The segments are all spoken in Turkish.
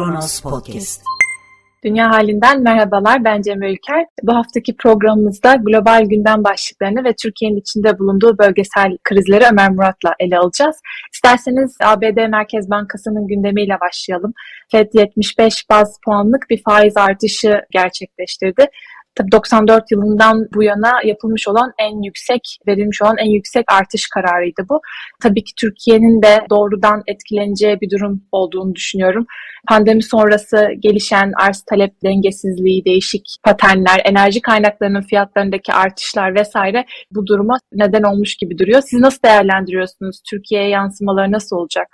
Kronos Podcast. Dünya halinden merhabalar. Ben Cemre Ülker. Bu haftaki programımızda global gündem başlıklarını ve Türkiye'nin içinde bulunduğu bölgesel krizleri Ömer Murat'la ele alacağız. İsterseniz ABD Merkez Bankası'nın gündemiyle başlayalım. Fed 75 baz puanlık bir faiz artışı gerçekleştirdi. Tabii 94 yılından bu yana yapılmış olan en yüksek, verilmiş olan en yüksek artış kararıydı bu. Tabii ki Türkiye'nin de doğrudan etkileneceği bir durum olduğunu düşünüyorum. Pandemi sonrası gelişen arz talep dengesizliği, değişik paternler, enerji kaynaklarının fiyatlarındaki artışlar vesaire bu duruma neden olmuş gibi duruyor. Siz nasıl değerlendiriyorsunuz? Türkiye'ye yansımaları nasıl olacak?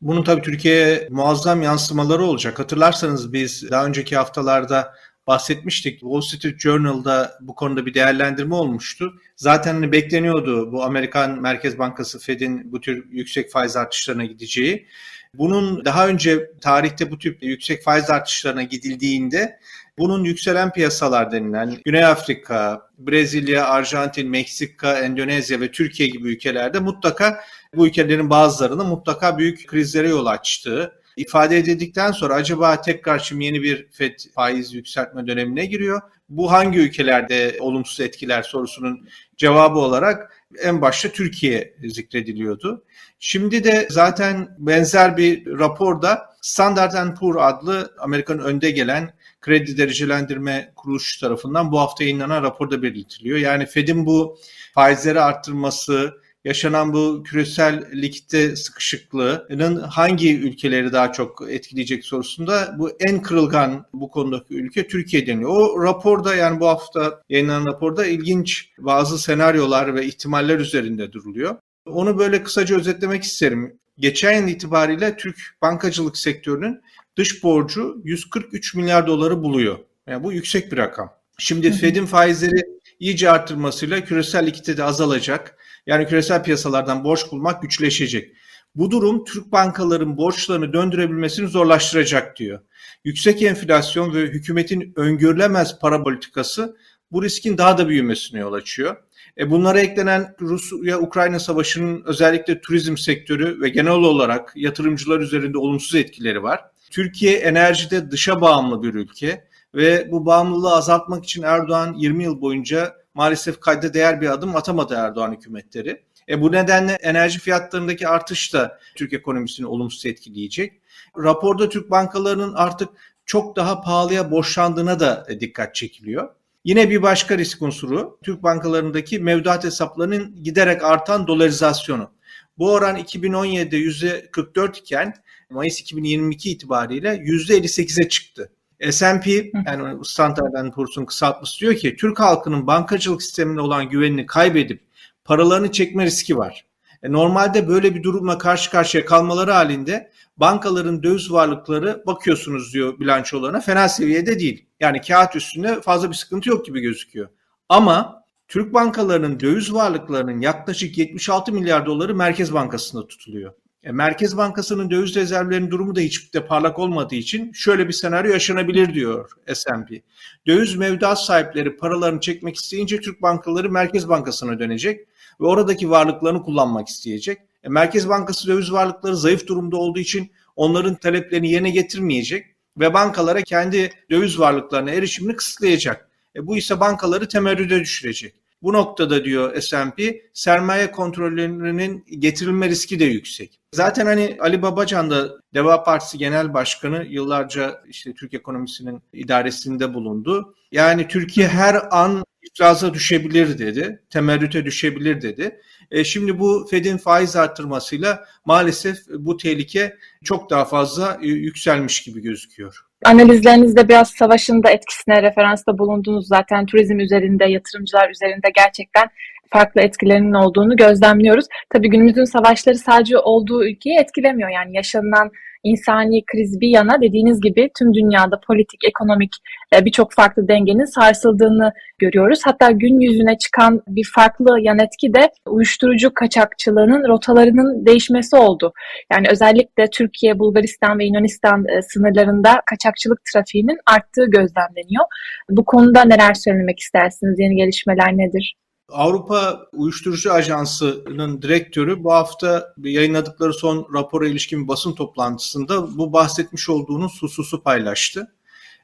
Bunun tabii Türkiye'ye muazzam yansımaları olacak. Hatırlarsanız biz daha önceki haftalarda bahsetmiştik. Wall Street Journal'da bu konuda bir değerlendirme olmuştu. Zaten hani bekleniyordu bu Amerikan Merkez Bankası Fed'in bu tür yüksek faiz artışlarına gideceği. Bunun daha önce tarihte bu tip yüksek faiz artışlarına gidildiğinde bunun yükselen piyasalar denilen Güney Afrika, Brezilya, Arjantin, Meksika, Endonezya ve Türkiye gibi ülkelerde mutlaka bu ülkelerin bazılarının mutlaka büyük krizlere yol açtığı ifade edildikten sonra acaba tekrar şimdi yeni bir FED faiz yükseltme dönemine giriyor. Bu hangi ülkelerde olumsuz etkiler sorusunun cevabı olarak en başta Türkiye zikrediliyordu. Şimdi de zaten benzer bir raporda Standard Poor adlı Amerika'nın önde gelen kredi derecelendirme kuruluşu tarafından bu hafta yayınlanan raporda belirtiliyor. Yani Fed'in bu faizleri arttırması, yaşanan bu küresel likitte sıkışıklığının hangi ülkeleri daha çok etkileyecek sorusunda bu en kırılgan bu konudaki ülke Türkiye deniyor. O raporda yani bu hafta yayınlanan raporda ilginç bazı senaryolar ve ihtimaller üzerinde duruluyor. Onu böyle kısaca özetlemek isterim. Geçen yıl itibariyle Türk bankacılık sektörünün dış borcu 143 milyar doları buluyor. Yani bu yüksek bir rakam. Şimdi Fed'in faizleri iyice arttırmasıyla küresel likidite de azalacak. Yani küresel piyasalardan borç bulmak güçleşecek. Bu durum Türk bankaların borçlarını döndürebilmesini zorlaştıracak diyor. Yüksek enflasyon ve hükümetin öngörülemez para politikası bu riskin daha da büyümesine yol açıyor. E bunlara eklenen Rusya-Ukrayna savaşının özellikle turizm sektörü ve genel olarak yatırımcılar üzerinde olumsuz etkileri var. Türkiye enerjide dışa bağımlı bir ülke ve bu bağımlılığı azaltmak için Erdoğan 20 yıl boyunca maalesef kayda değer bir adım atamadı Erdoğan hükümetleri. E bu nedenle enerji fiyatlarındaki artış da Türk ekonomisini olumsuz etkileyecek. Raporda Türk bankalarının artık çok daha pahalıya borçlandığına da dikkat çekiliyor. Yine bir başka risk unsuru Türk bankalarındaki mevduat hesaplarının giderek artan dolarizasyonu. Bu oran 2017'de %44 iken Mayıs 2022 itibariyle %58'e çıktı. S&P yani Standard Poor's'un kısaltması diyor ki Türk halkının bankacılık sistemine olan güvenini kaybedip paralarını çekme riski var. E, normalde böyle bir durumla karşı karşıya kalmaları halinde bankaların döviz varlıkları bakıyorsunuz diyor bilançolarına fena seviyede değil. Yani kağıt üstünde fazla bir sıkıntı yok gibi gözüküyor. Ama Türk bankalarının döviz varlıklarının yaklaşık 76 milyar doları Merkez Bankası'nda tutuluyor. E, Merkez Bankası'nın döviz rezervlerinin durumu da hiç de parlak olmadığı için şöyle bir senaryo yaşanabilir diyor S&P. Döviz mevduat sahipleri paralarını çekmek isteyince Türk bankaları Merkez Bankası'na dönecek ve oradaki varlıklarını kullanmak isteyecek. E, Merkez Bankası döviz varlıkları zayıf durumda olduğu için onların taleplerini yerine getirmeyecek ve bankalara kendi döviz varlıklarına erişimini kısıtlayacak. E, bu ise bankaları temerrüde düşürecek. Bu noktada diyor S&P sermaye kontrollerinin getirilme riski de yüksek. Zaten hani Ali Babacan da Deva Partisi Genel Başkanı yıllarca işte Türk ekonomisinin idaresinde bulundu. Yani Türkiye her an ifraza düşebilir dedi, temerrüte düşebilir dedi. E şimdi bu Fed'in faiz arttırmasıyla maalesef bu tehlike çok daha fazla e, yükselmiş gibi gözüküyor. Analizlerinizde biraz savaşın da etkisine referansta bulundunuz zaten turizm üzerinde, yatırımcılar üzerinde gerçekten farklı etkilerinin olduğunu gözlemliyoruz. Tabii günümüzün savaşları sadece olduğu ülkeyi etkilemiyor. Yani yaşanan insani kriz bir yana dediğiniz gibi tüm dünyada politik, ekonomik e, birçok farklı dengenin sarsıldığını görüyoruz. Hatta gün yüzüne çıkan bir farklı yan etki de uyuşturucu kaçakçılığının rotalarının değişmesi oldu. Yani özellikle Türkiye, Bulgaristan ve Yunanistan e, sınırlarında kaçakçılık trafiğinin arttığı gözlemleniyor. Bu konuda neler söylemek istersiniz? Yeni gelişmeler nedir? Avrupa Uyuşturucu Ajansı'nın direktörü bu hafta yayınladıkları son rapora ilişkin basın toplantısında bu bahsetmiş olduğunuz hususu paylaştı.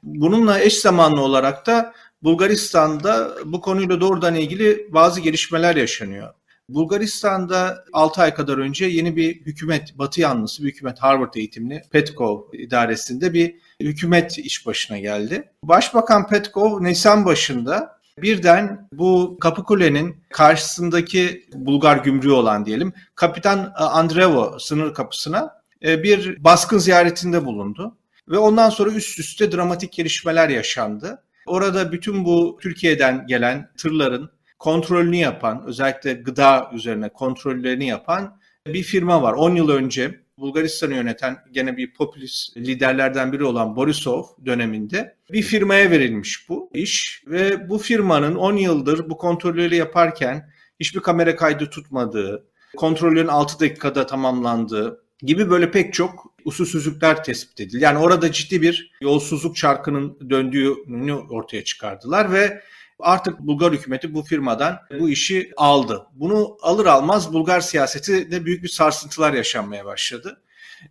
Bununla eş zamanlı olarak da Bulgaristan'da bu konuyla doğrudan ilgili bazı gelişmeler yaşanıyor. Bulgaristan'da 6 ay kadar önce yeni bir hükümet, batı yanlısı bir hükümet Harvard eğitimli Petkov idaresinde bir hükümet iş başına geldi. Başbakan Petkov Nisan başında birden bu Kapıkule'nin karşısındaki Bulgar gümrüğü olan diyelim Kapitan Andrevo sınır kapısına e, bir baskın ziyaretinde bulundu. Ve ondan sonra üst üste dramatik gelişmeler yaşandı. Orada bütün bu Türkiye'den gelen tırların kontrolünü yapan, özellikle gıda üzerine kontrollerini yapan bir firma var. 10 yıl önce Bulgaristan'ı yöneten gene bir popülist liderlerden biri olan Borisov döneminde bir firmaya verilmiş bu iş ve bu firmanın 10 yıldır bu kontrolleri yaparken hiçbir kamera kaydı tutmadığı, kontrollerin 6 dakikada tamamlandığı gibi böyle pek çok usulsüzlükler tespit edildi. Yani orada ciddi bir yolsuzluk çarkının döndüğünü ortaya çıkardılar ve Artık Bulgar hükümeti bu firmadan bu işi aldı. Bunu alır almaz Bulgar siyaseti de büyük bir sarsıntılar yaşanmaya başladı.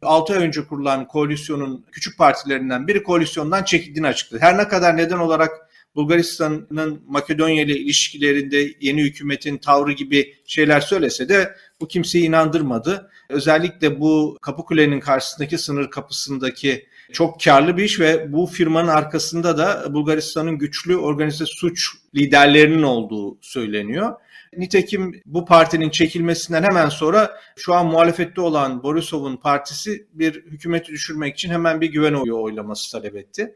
6 ay önce kurulan koalisyonun küçük partilerinden biri koalisyondan çekildiğini açıkladı. Her ne kadar neden olarak Bulgaristan'ın Makedonya ile ilişkilerinde yeni hükümetin tavrı gibi şeyler söylese de bu kimseyi inandırmadı. Özellikle bu Kapıkule'nin karşısındaki sınır kapısındaki çok karlı bir iş ve bu firmanın arkasında da Bulgaristan'ın güçlü organize suç liderlerinin olduğu söyleniyor. Nitekim bu partinin çekilmesinden hemen sonra şu an muhalefette olan Borisov'un partisi bir hükümeti düşürmek için hemen bir güven oyu oylaması talep etti.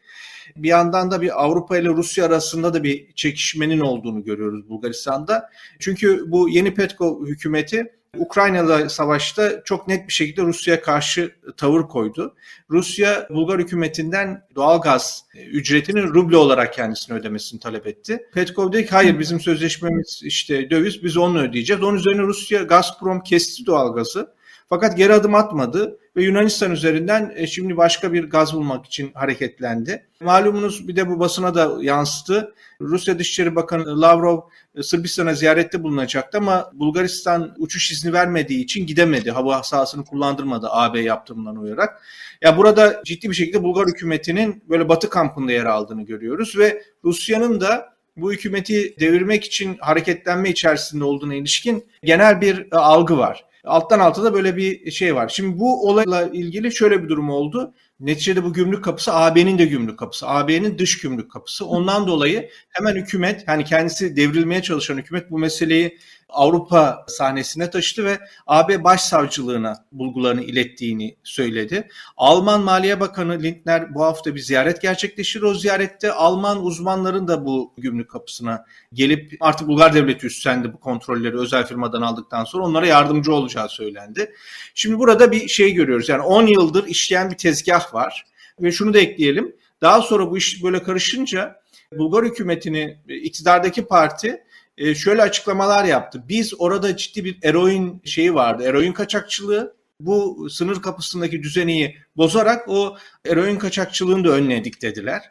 Bir yandan da bir Avrupa ile Rusya arasında da bir çekişmenin olduğunu görüyoruz Bulgaristan'da. Çünkü bu yeni Petkov hükümeti Ukrayna'da savaşta çok net bir şekilde Rusya'ya karşı tavır koydu. Rusya Bulgar hükümetinden doğal gaz ücretini ruble olarak kendisine ödemesini talep etti. Petkov dedi ki hayır bizim sözleşmemiz işte döviz biz onu ödeyeceğiz. Onun üzerine Rusya Gazprom kesti doğal gazı. Fakat geri adım atmadı ve Yunanistan üzerinden e, şimdi başka bir gaz bulmak için hareketlendi. Malumunuz bir de bu basına da yansıdı. Rusya Dışişleri Bakanı Lavrov e, Sırbistan'a ziyarette bulunacaktı ama Bulgaristan uçuş izni vermediği için gidemedi. Hava sahasını kullandırmadı AB yaptığından uyarak. Ya burada ciddi bir şekilde Bulgar hükümetinin böyle batı kampında yer aldığını görüyoruz ve Rusya'nın da bu hükümeti devirmek için hareketlenme içerisinde olduğuna ilişkin genel bir e, algı var alttan alta da böyle bir şey var. Şimdi bu olayla ilgili şöyle bir durum oldu. Neticede bu gümrük kapısı AB'nin de gümrük kapısı. AB'nin dış gümrük kapısı. Ondan dolayı hemen hükümet yani kendisi devrilmeye çalışan hükümet bu meseleyi Avrupa sahnesine taşıdı ve AB Başsavcılığına bulgularını ilettiğini söyledi. Alman Maliye Bakanı Lindner bu hafta bir ziyaret gerçekleştir. O ziyarette Alman uzmanların da bu gümrük kapısına gelip artık Bulgar devleti üstlendi bu kontrolleri özel firmadan aldıktan sonra onlara yardımcı olacağı söylendi. Şimdi burada bir şey görüyoruz. Yani 10 yıldır işleyen bir tezgah var ve şunu da ekleyelim. Daha sonra bu iş böyle karışınca Bulgar hükümetini iktidardaki parti e, şöyle açıklamalar yaptı. Biz orada ciddi bir eroin şeyi vardı. Eroin kaçakçılığı bu sınır kapısındaki düzeni bozarak o eroin kaçakçılığını da önledik dediler.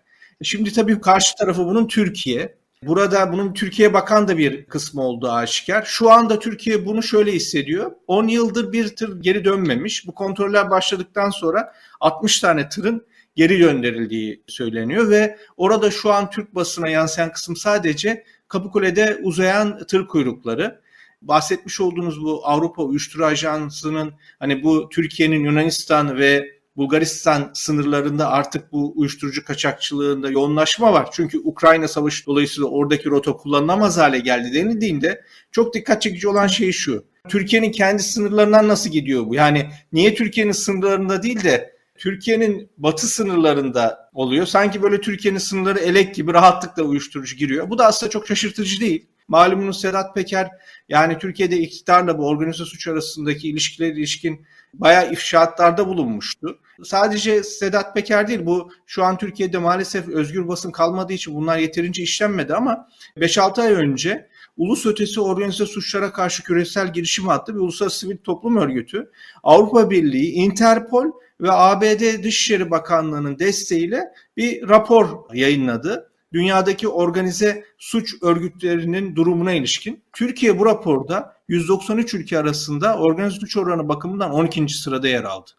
Şimdi tabii karşı tarafı bunun Türkiye. Burada bunun Türkiye bakan da bir kısmı olduğu aşikar. Şu anda Türkiye bunu şöyle hissediyor. 10 yıldır bir tır geri dönmemiş. Bu kontroller başladıktan sonra 60 tane tırın geri gönderildiği söyleniyor ve orada şu an Türk basına yansıyan kısım sadece Kapıkule'de uzayan tır kuyrukları. Bahsetmiş olduğunuz bu Avrupa Uyuşturucu Ajansı'nın hani bu Türkiye'nin Yunanistan ve Bulgaristan sınırlarında artık bu uyuşturucu kaçakçılığında yoğunlaşma var. Çünkü Ukrayna Savaşı dolayısıyla oradaki rota kullanılamaz hale geldi denildiğinde çok dikkat çekici olan şey şu. Türkiye'nin kendi sınırlarından nasıl gidiyor bu? Yani niye Türkiye'nin sınırlarında değil de Türkiye'nin batı sınırlarında oluyor. Sanki böyle Türkiye'nin sınırları elek gibi rahatlıkla uyuşturucu giriyor. Bu da aslında çok şaşırtıcı değil. Malumunuz Sedat Peker yani Türkiye'de iktidarla bu organize suç arasındaki ilişkiler ilişkin bayağı ifşaatlarda bulunmuştu. Sadece Sedat Peker değil bu şu an Türkiye'de maalesef özgür basın kalmadığı için bunlar yeterince işlenmedi ama 5-6 ay önce Ulus Ötesi Organize Suçlara Karşı Küresel Girişim adlı bir uluslararası sivil toplum örgütü Avrupa Birliği, Interpol ve ABD Dışişleri Bakanlığı'nın desteğiyle bir rapor yayınladı. dünyadaki organize suç örgütlerinin durumuna ilişkin. Türkiye bu raporda 193 ülke arasında organize suç oranı bakımından 12. sırada yer aldı.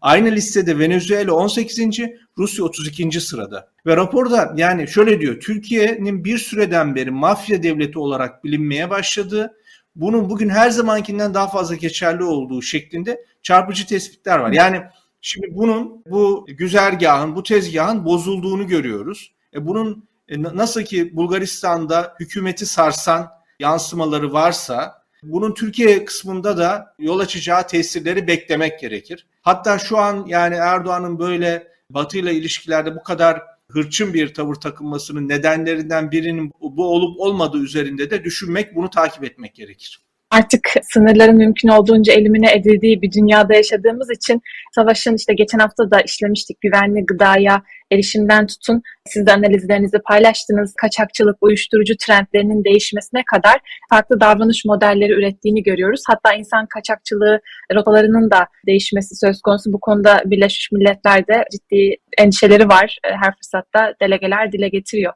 Aynı listede Venezuela 18. Rusya 32. sırada. Ve raporda yani şöyle diyor Türkiye'nin bir süreden beri mafya devleti olarak bilinmeye başladığı bunun bugün her zamankinden daha fazla geçerli olduğu şeklinde çarpıcı tespitler var. Yani şimdi bunun bu güzergahın, bu tezgahın bozulduğunu görüyoruz. E bunun e, nasıl ki Bulgaristan'da hükümeti sarsan yansımaları varsa bunun Türkiye kısmında da yol açacağı tesirleri beklemek gerekir. Hatta şu an yani Erdoğan'ın böyle Batı ile ilişkilerde bu kadar hırçın bir tavır takınmasının nedenlerinden birinin bu olup olmadığı üzerinde de düşünmek, bunu takip etmek gerekir artık sınırların mümkün olduğunca elimine edildiği bir dünyada yaşadığımız için savaşın işte geçen hafta da işlemiştik güvenli gıdaya erişimden tutun. Siz de analizlerinizi paylaştınız. Kaçakçılık, uyuşturucu trendlerinin değişmesine kadar farklı davranış modelleri ürettiğini görüyoruz. Hatta insan kaçakçılığı rotalarının da değişmesi söz konusu. Bu konuda Birleşmiş Milletler'de ciddi endişeleri var. Her fırsatta delegeler dile getiriyor.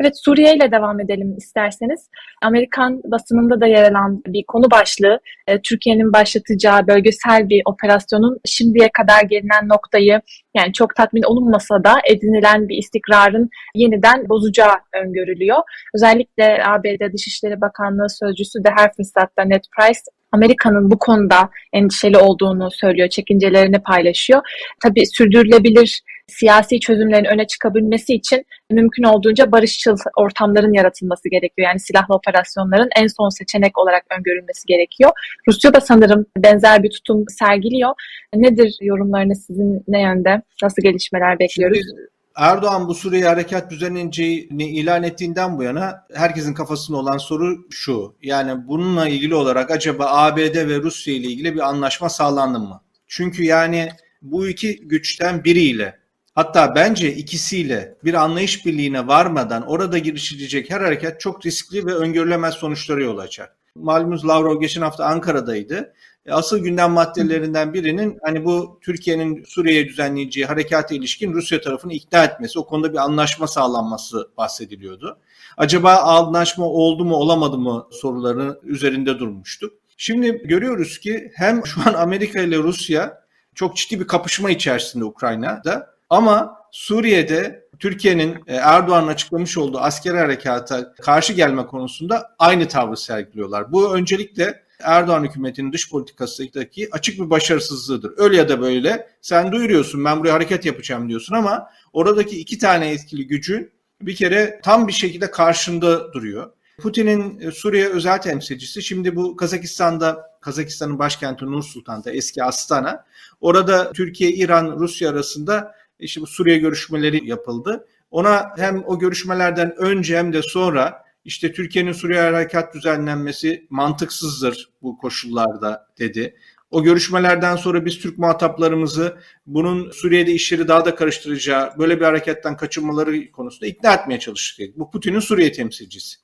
Evet Suriye ile devam edelim isterseniz. Amerikan basınında da yer alan bir konu başlığı e, Türkiye'nin başlatacağı bölgesel bir operasyonun şimdiye kadar gelinen noktayı yani çok tatmin olunmasa da edinilen bir istikrarın yeniden bozacağı öngörülüyor. Özellikle ABD Dışişleri Bakanlığı Sözcüsü de her fırsatta Ned Price Amerika'nın bu konuda endişeli olduğunu söylüyor, çekincelerini paylaşıyor. Tabii sürdürülebilir siyasi çözümlerin öne çıkabilmesi için mümkün olduğunca barışçıl ortamların yaratılması gerekiyor. Yani silahlı operasyonların en son seçenek olarak öngörülmesi gerekiyor. Rusya da sanırım benzer bir tutum sergiliyor. Nedir yorumlarınız sizin ne yönde? Nasıl gelişmeler bekliyoruz? Şimdi Erdoğan bu Suriye harekat düzenleneceğini ilan ettiğinden bu yana herkesin kafasında olan soru şu. Yani bununla ilgili olarak acaba ABD ve Rusya ile ilgili bir anlaşma sağlandı mı? Çünkü yani bu iki güçten biriyle hatta bence ikisiyle bir anlayış birliğine varmadan orada girişilecek her hareket çok riskli ve öngörülemez sonuçları yol açar. Malumunuz Lavrov geçen hafta Ankara'daydı asıl gündem maddelerinden birinin hani bu Türkiye'nin Suriye'ye düzenleyeceği harekata ilişkin Rusya tarafını ikna etmesi, o konuda bir anlaşma sağlanması bahsediliyordu. Acaba anlaşma oldu mu olamadı mı soruları üzerinde durmuştuk. Şimdi görüyoruz ki hem şu an Amerika ile Rusya çok ciddi bir kapışma içerisinde Ukrayna'da ama Suriye'de Türkiye'nin e, Erdoğan'ın açıklamış olduğu asker harekata karşı gelme konusunda aynı tavrı sergiliyorlar. Bu öncelikle Erdoğan hükümetinin dış politikasındaki açık bir başarısızlığıdır. Öyle ya da böyle sen duyuruyorsun ben buraya hareket yapacağım diyorsun ama oradaki iki tane etkili gücün bir kere tam bir şekilde karşında duruyor. Putin'in e, Suriye özel temsilcisi şimdi bu Kazakistan'da Kazakistan'ın başkenti Nur Sultan'da eski Astana. Orada Türkiye, İran, Rusya arasında işte bu Suriye görüşmeleri yapıldı. Ona hem o görüşmelerden önce hem de sonra işte Türkiye'nin Suriye harekat düzenlenmesi mantıksızdır bu koşullarda dedi. O görüşmelerden sonra biz Türk muhataplarımızı bunun Suriye'de işleri daha da karıştıracağı, böyle bir hareketten kaçınmaları konusunda ikna etmeye çalıştık. Bu Putin'in Suriye temsilcisi.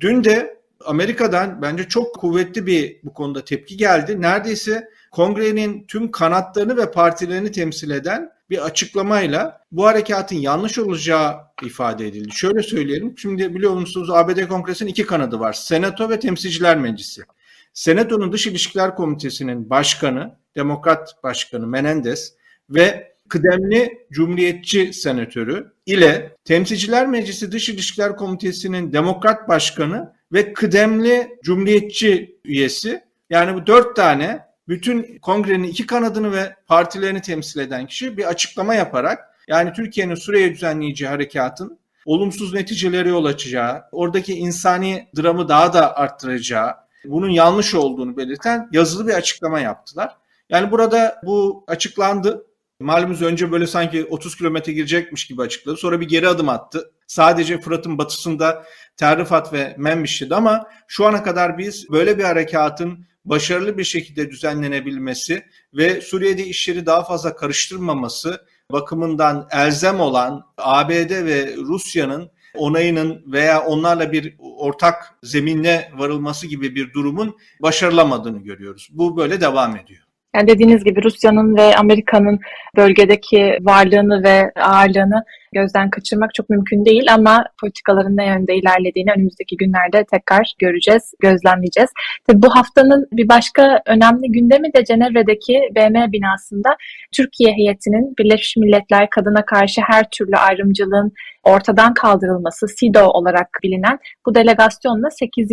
Dün de Amerika'dan bence çok kuvvetli bir bu konuda tepki geldi. Neredeyse kongrenin tüm kanatlarını ve partilerini temsil eden bir açıklamayla bu harekatın yanlış olacağı ifade edildi. Şöyle söyleyelim. Şimdi biliyor musunuz ABD Kongresi'nin iki kanadı var. Senato ve Temsilciler Meclisi. Senato'nun Dış İlişkiler Komitesi'nin başkanı, Demokrat Başkanı Menendez ve kıdemli Cumhuriyetçi senatörü ile Temsilciler Meclisi Dış İlişkiler Komitesi'nin Demokrat Başkanı ve kıdemli Cumhuriyetçi üyesi yani bu dört tane bütün kongrenin iki kanadını ve partilerini temsil eden kişi bir açıklama yaparak yani Türkiye'nin Suriye düzenleyeceği harekatın olumsuz neticeleri yol açacağı, oradaki insani dramı daha da arttıracağı, bunun yanlış olduğunu belirten yazılı bir açıklama yaptılar. Yani burada bu açıklandı. Malumuz önce böyle sanki 30 kilometre girecekmiş gibi açıkladı. Sonra bir geri adım attı. Sadece Fırat'ın batısında Terrifat ve Menbiş'ti ama şu ana kadar biz böyle bir harekatın başarılı bir şekilde düzenlenebilmesi ve Suriye'de işleri daha fazla karıştırmaması bakımından elzem olan ABD ve Rusya'nın onayının veya onlarla bir ortak zeminle varılması gibi bir durumun başarılamadığını görüyoruz. Bu böyle devam ediyor. Yani dediğiniz gibi Rusya'nın ve Amerika'nın bölgedeki varlığını ve ağırlığını gözden kaçırmak çok mümkün değil ama politikaların ne yönde ilerlediğini önümüzdeki günlerde tekrar göreceğiz, gözlemleyeceğiz. Tabii bu haftanın bir başka önemli gündemi de Cenevre'deki BM binasında Türkiye heyetinin Birleşmiş Milletler kadına karşı her türlü ayrımcılığın ortadan kaldırılması, SIDO olarak bilinen bu delegasyonla 8.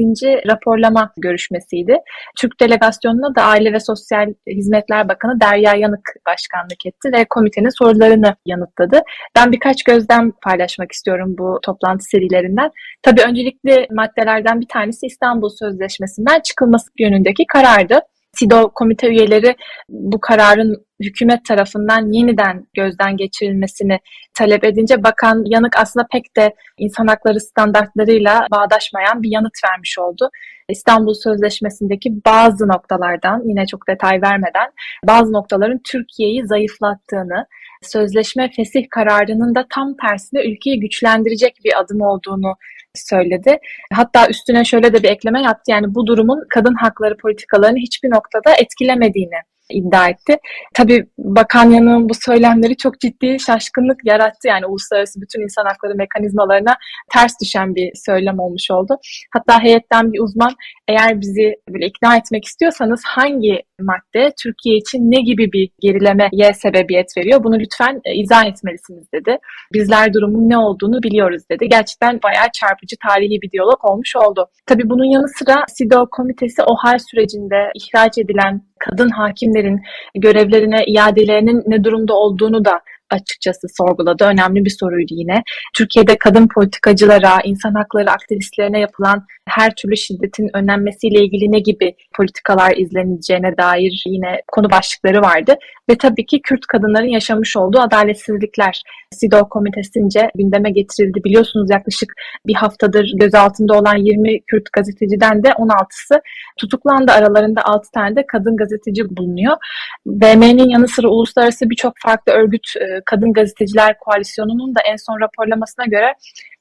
raporlama görüşmesiydi. Türk delegasyonuna da Aile ve Sosyal Hizmetler Bakanı Derya Yanık başkanlık etti ve komitenin sorularını yanıtladı. Ben birkaç gözlem paylaşmak istiyorum bu toplantı serilerinden. Tabii öncelikli maddelerden bir tanesi İstanbul Sözleşmesi'nden çıkılması yönündeki karardı. SİDO komite üyeleri bu kararın hükümet tarafından yeniden gözden geçirilmesini talep edince Bakan Yanık aslında pek de insan hakları standartlarıyla bağdaşmayan bir yanıt vermiş oldu. İstanbul Sözleşmesi'ndeki bazı noktalardan yine çok detay vermeden bazı noktaların Türkiye'yi zayıflattığını, sözleşme fesih kararının da tam tersine ülkeyi güçlendirecek bir adım olduğunu söyledi. Hatta üstüne şöyle de bir ekleme yaptı. Yani bu durumun kadın hakları politikalarını hiçbir noktada etkilemediğini iddia etti. Tabii Bakan Yanık'ın bu söylemleri çok ciddi şaşkınlık yarattı. Yani uluslararası bütün insan hakları mekanizmalarına ters düşen bir söylem olmuş oldu. Hatta heyetten bir uzman eğer bizi böyle ikna etmek istiyorsanız hangi madde Türkiye için ne gibi bir gerilemeye sebebiyet veriyor? Bunu lütfen e, izah etmelisiniz dedi. Bizler durumun ne olduğunu biliyoruz dedi. Gerçekten bayağı çarpıcı tarihi bir diyalog olmuş oldu. Tabii bunun yanı sıra SİDO komitesi o hal sürecinde ihraç edilen kadın hakimlerin görevlerine iadelerinin ne durumda olduğunu da açıkçası sorguladı. Önemli bir soruydu yine. Türkiye'de kadın politikacılara, insan hakları aktivistlerine yapılan her türlü şiddetin önlenmesiyle ilgili ne gibi politikalar izleneceğine dair yine konu başlıkları vardı. Ve tabii ki Kürt kadınların yaşamış olduğu adaletsizlikler SİDO komitesince gündeme getirildi. Biliyorsunuz yaklaşık bir haftadır gözaltında olan 20 Kürt gazeteciden de 16'sı tutuklandı. Aralarında 6 tane de kadın gazeteci bulunuyor. BM'nin yanı sıra uluslararası birçok farklı örgüt e, Kadın Gazeteciler Koalisyonu'nun da en son raporlamasına göre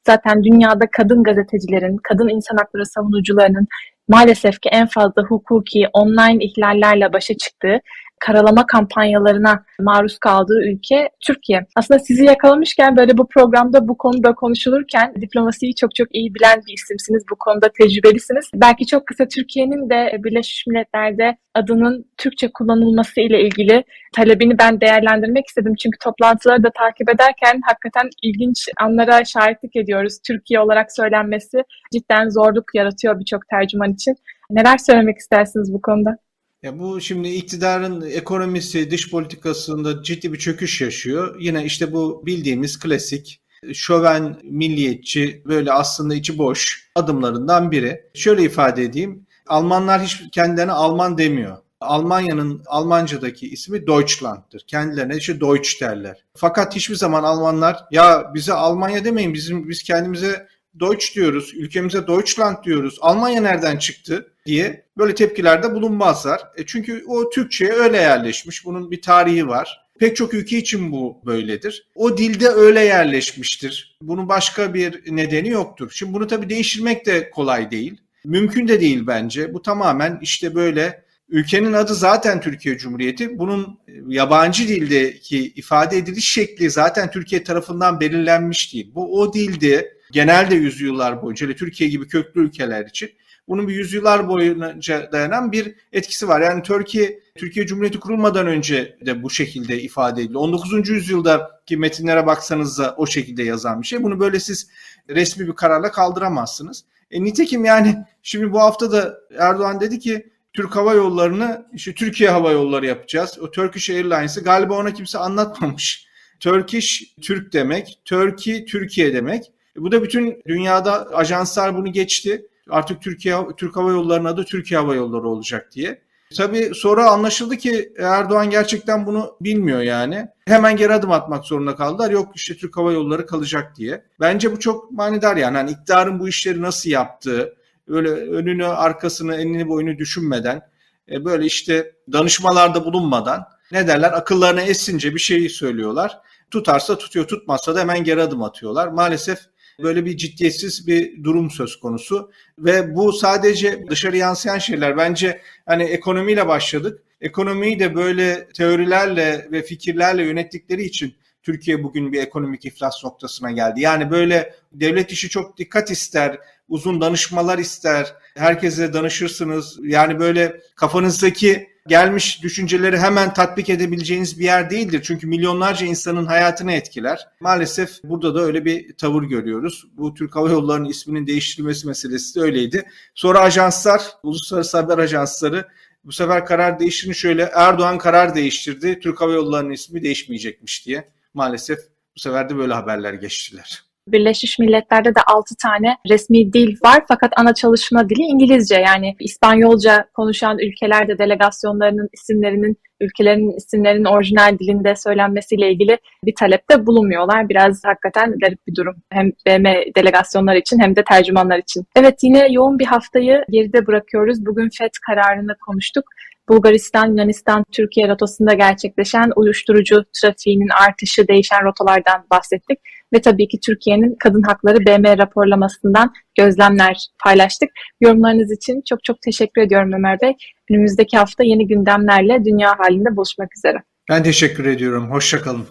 zaten dünyada kadın gazetecilerin, kadın insan hakları savunucularının maalesef ki en fazla hukuki online ihlallerle başa çıktığı karalama kampanyalarına maruz kaldığı ülke Türkiye. Aslında sizi yakalamışken böyle bu programda bu konuda konuşulurken diplomasiyi çok çok iyi bilen bir isimsiniz. Bu konuda tecrübelisiniz. Belki çok kısa Türkiye'nin de Birleşmiş Milletler'de adının Türkçe kullanılması ile ilgili talebini ben değerlendirmek istedim. Çünkü toplantıları da takip ederken hakikaten ilginç anlara şahitlik ediyoruz. Türkiye olarak söylenmesi cidden zorluk yaratıyor birçok tercüman için. Neler söylemek istersiniz bu konuda? Ya bu şimdi iktidarın ekonomisi, dış politikasında ciddi bir çöküş yaşıyor. Yine işte bu bildiğimiz klasik şöven milliyetçi böyle aslında içi boş adımlarından biri. Şöyle ifade edeyim. Almanlar hiç kendilerine Alman demiyor. Almanya'nın Almanca'daki ismi Deutschland'tır. Kendilerine işte Deutsch derler. Fakat hiçbir zaman Almanlar ya bize Almanya demeyin bizim biz kendimize Deutsch diyoruz, ülkemize Deutschland diyoruz. Almanya nereden çıktı? diye böyle tepkilerde bulunmazlar. E çünkü o Türkçe'ye öyle yerleşmiş. Bunun bir tarihi var. Pek çok ülke için bu böyledir. O dilde öyle yerleşmiştir. Bunun başka bir nedeni yoktur. Şimdi bunu tabii değiştirmek de kolay değil. Mümkün de değil bence. Bu tamamen işte böyle ülkenin adı zaten Türkiye Cumhuriyeti. Bunun yabancı dildeki ifade ediliş şekli zaten Türkiye tarafından belirlenmiş değil. Bu o dilde genelde yüzyıllar boyunca Türkiye gibi köklü ülkeler için bunun bir yüzyıllar boyunca dayanan bir etkisi var. Yani Türkiye Türkiye Cumhuriyeti kurulmadan önce de bu şekilde ifade ediliyor. 19. yüzyıldaki metinlere baksanız da o şekilde yazan bir şey. Bunu böyle siz resmi bir kararla kaldıramazsınız. E, nitekim yani şimdi bu hafta da Erdoğan dedi ki Türk Hava Yolları'nı işte Türkiye Hava Yolları yapacağız. O Turkish Airlines'ı galiba ona kimse anlatmamış. Turkish Türk demek, Turkey Türkiye demek. E, bu da bütün dünyada ajanslar bunu geçti artık Türkiye Türk Hava Yolları'nın adı Türkiye Hava Yolları olacak diye. Tabii sonra anlaşıldı ki Erdoğan gerçekten bunu bilmiyor yani. Hemen geri adım atmak zorunda kaldılar. Yok işte Türk Hava Yolları kalacak diye. Bence bu çok manidar yani. Hani iktidarın bu işleri nasıl yaptığı, öyle önünü, arkasını, enini boyunu düşünmeden, e, böyle işte danışmalarda bulunmadan ne derler akıllarına esince bir şeyi söylüyorlar. Tutarsa tutuyor, tutmazsa da hemen geri adım atıyorlar. Maalesef böyle bir ciddiyetsiz bir durum söz konusu ve bu sadece dışarı yansıyan şeyler. Bence hani ekonomiyle başladık. Ekonomiyi de böyle teorilerle ve fikirlerle yönettikleri için Türkiye bugün bir ekonomik iflas noktasına geldi. Yani böyle devlet işi çok dikkat ister, uzun danışmalar ister, herkese danışırsınız. Yani böyle kafanızdaki gelmiş düşünceleri hemen tatbik edebileceğiniz bir yer değildir. Çünkü milyonlarca insanın hayatını etkiler. Maalesef burada da öyle bir tavır görüyoruz. Bu Türk Hava Yolları'nın isminin değiştirilmesi meselesi de öyleydi. Sonra ajanslar, uluslararası haber ajansları bu sefer karar değiştirini şöyle Erdoğan karar değiştirdi. Türk Hava Yolları'nın ismi değişmeyecekmiş diye. Maalesef bu sefer de böyle haberler geçtiler. Birleşmiş Milletler'de de 6 tane resmi dil var fakat ana çalışma dili İngilizce. Yani İspanyolca konuşan ülkelerde delegasyonlarının isimlerinin ülkelerinin isimlerinin orijinal dilinde söylenmesiyle ilgili bir talepte bulunmuyorlar. Biraz hakikaten garip bir durum. Hem BM delegasyonlar için hem de tercümanlar için. Evet yine yoğun bir haftayı geride bırakıyoruz. Bugün FED kararını konuştuk. Bulgaristan, Yunanistan, Türkiye rotosunda gerçekleşen uyuşturucu trafiğinin artışı, değişen rotalardan bahsettik. Ve tabii ki Türkiye'nin kadın hakları BM raporlamasından gözlemler paylaştık. Yorumlarınız için çok çok teşekkür ediyorum Ömer Bey. Önümüzdeki hafta yeni gündemlerle dünya halinde buluşmak üzere. Ben teşekkür ediyorum. Hoşçakalın.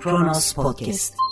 Kronos Podcast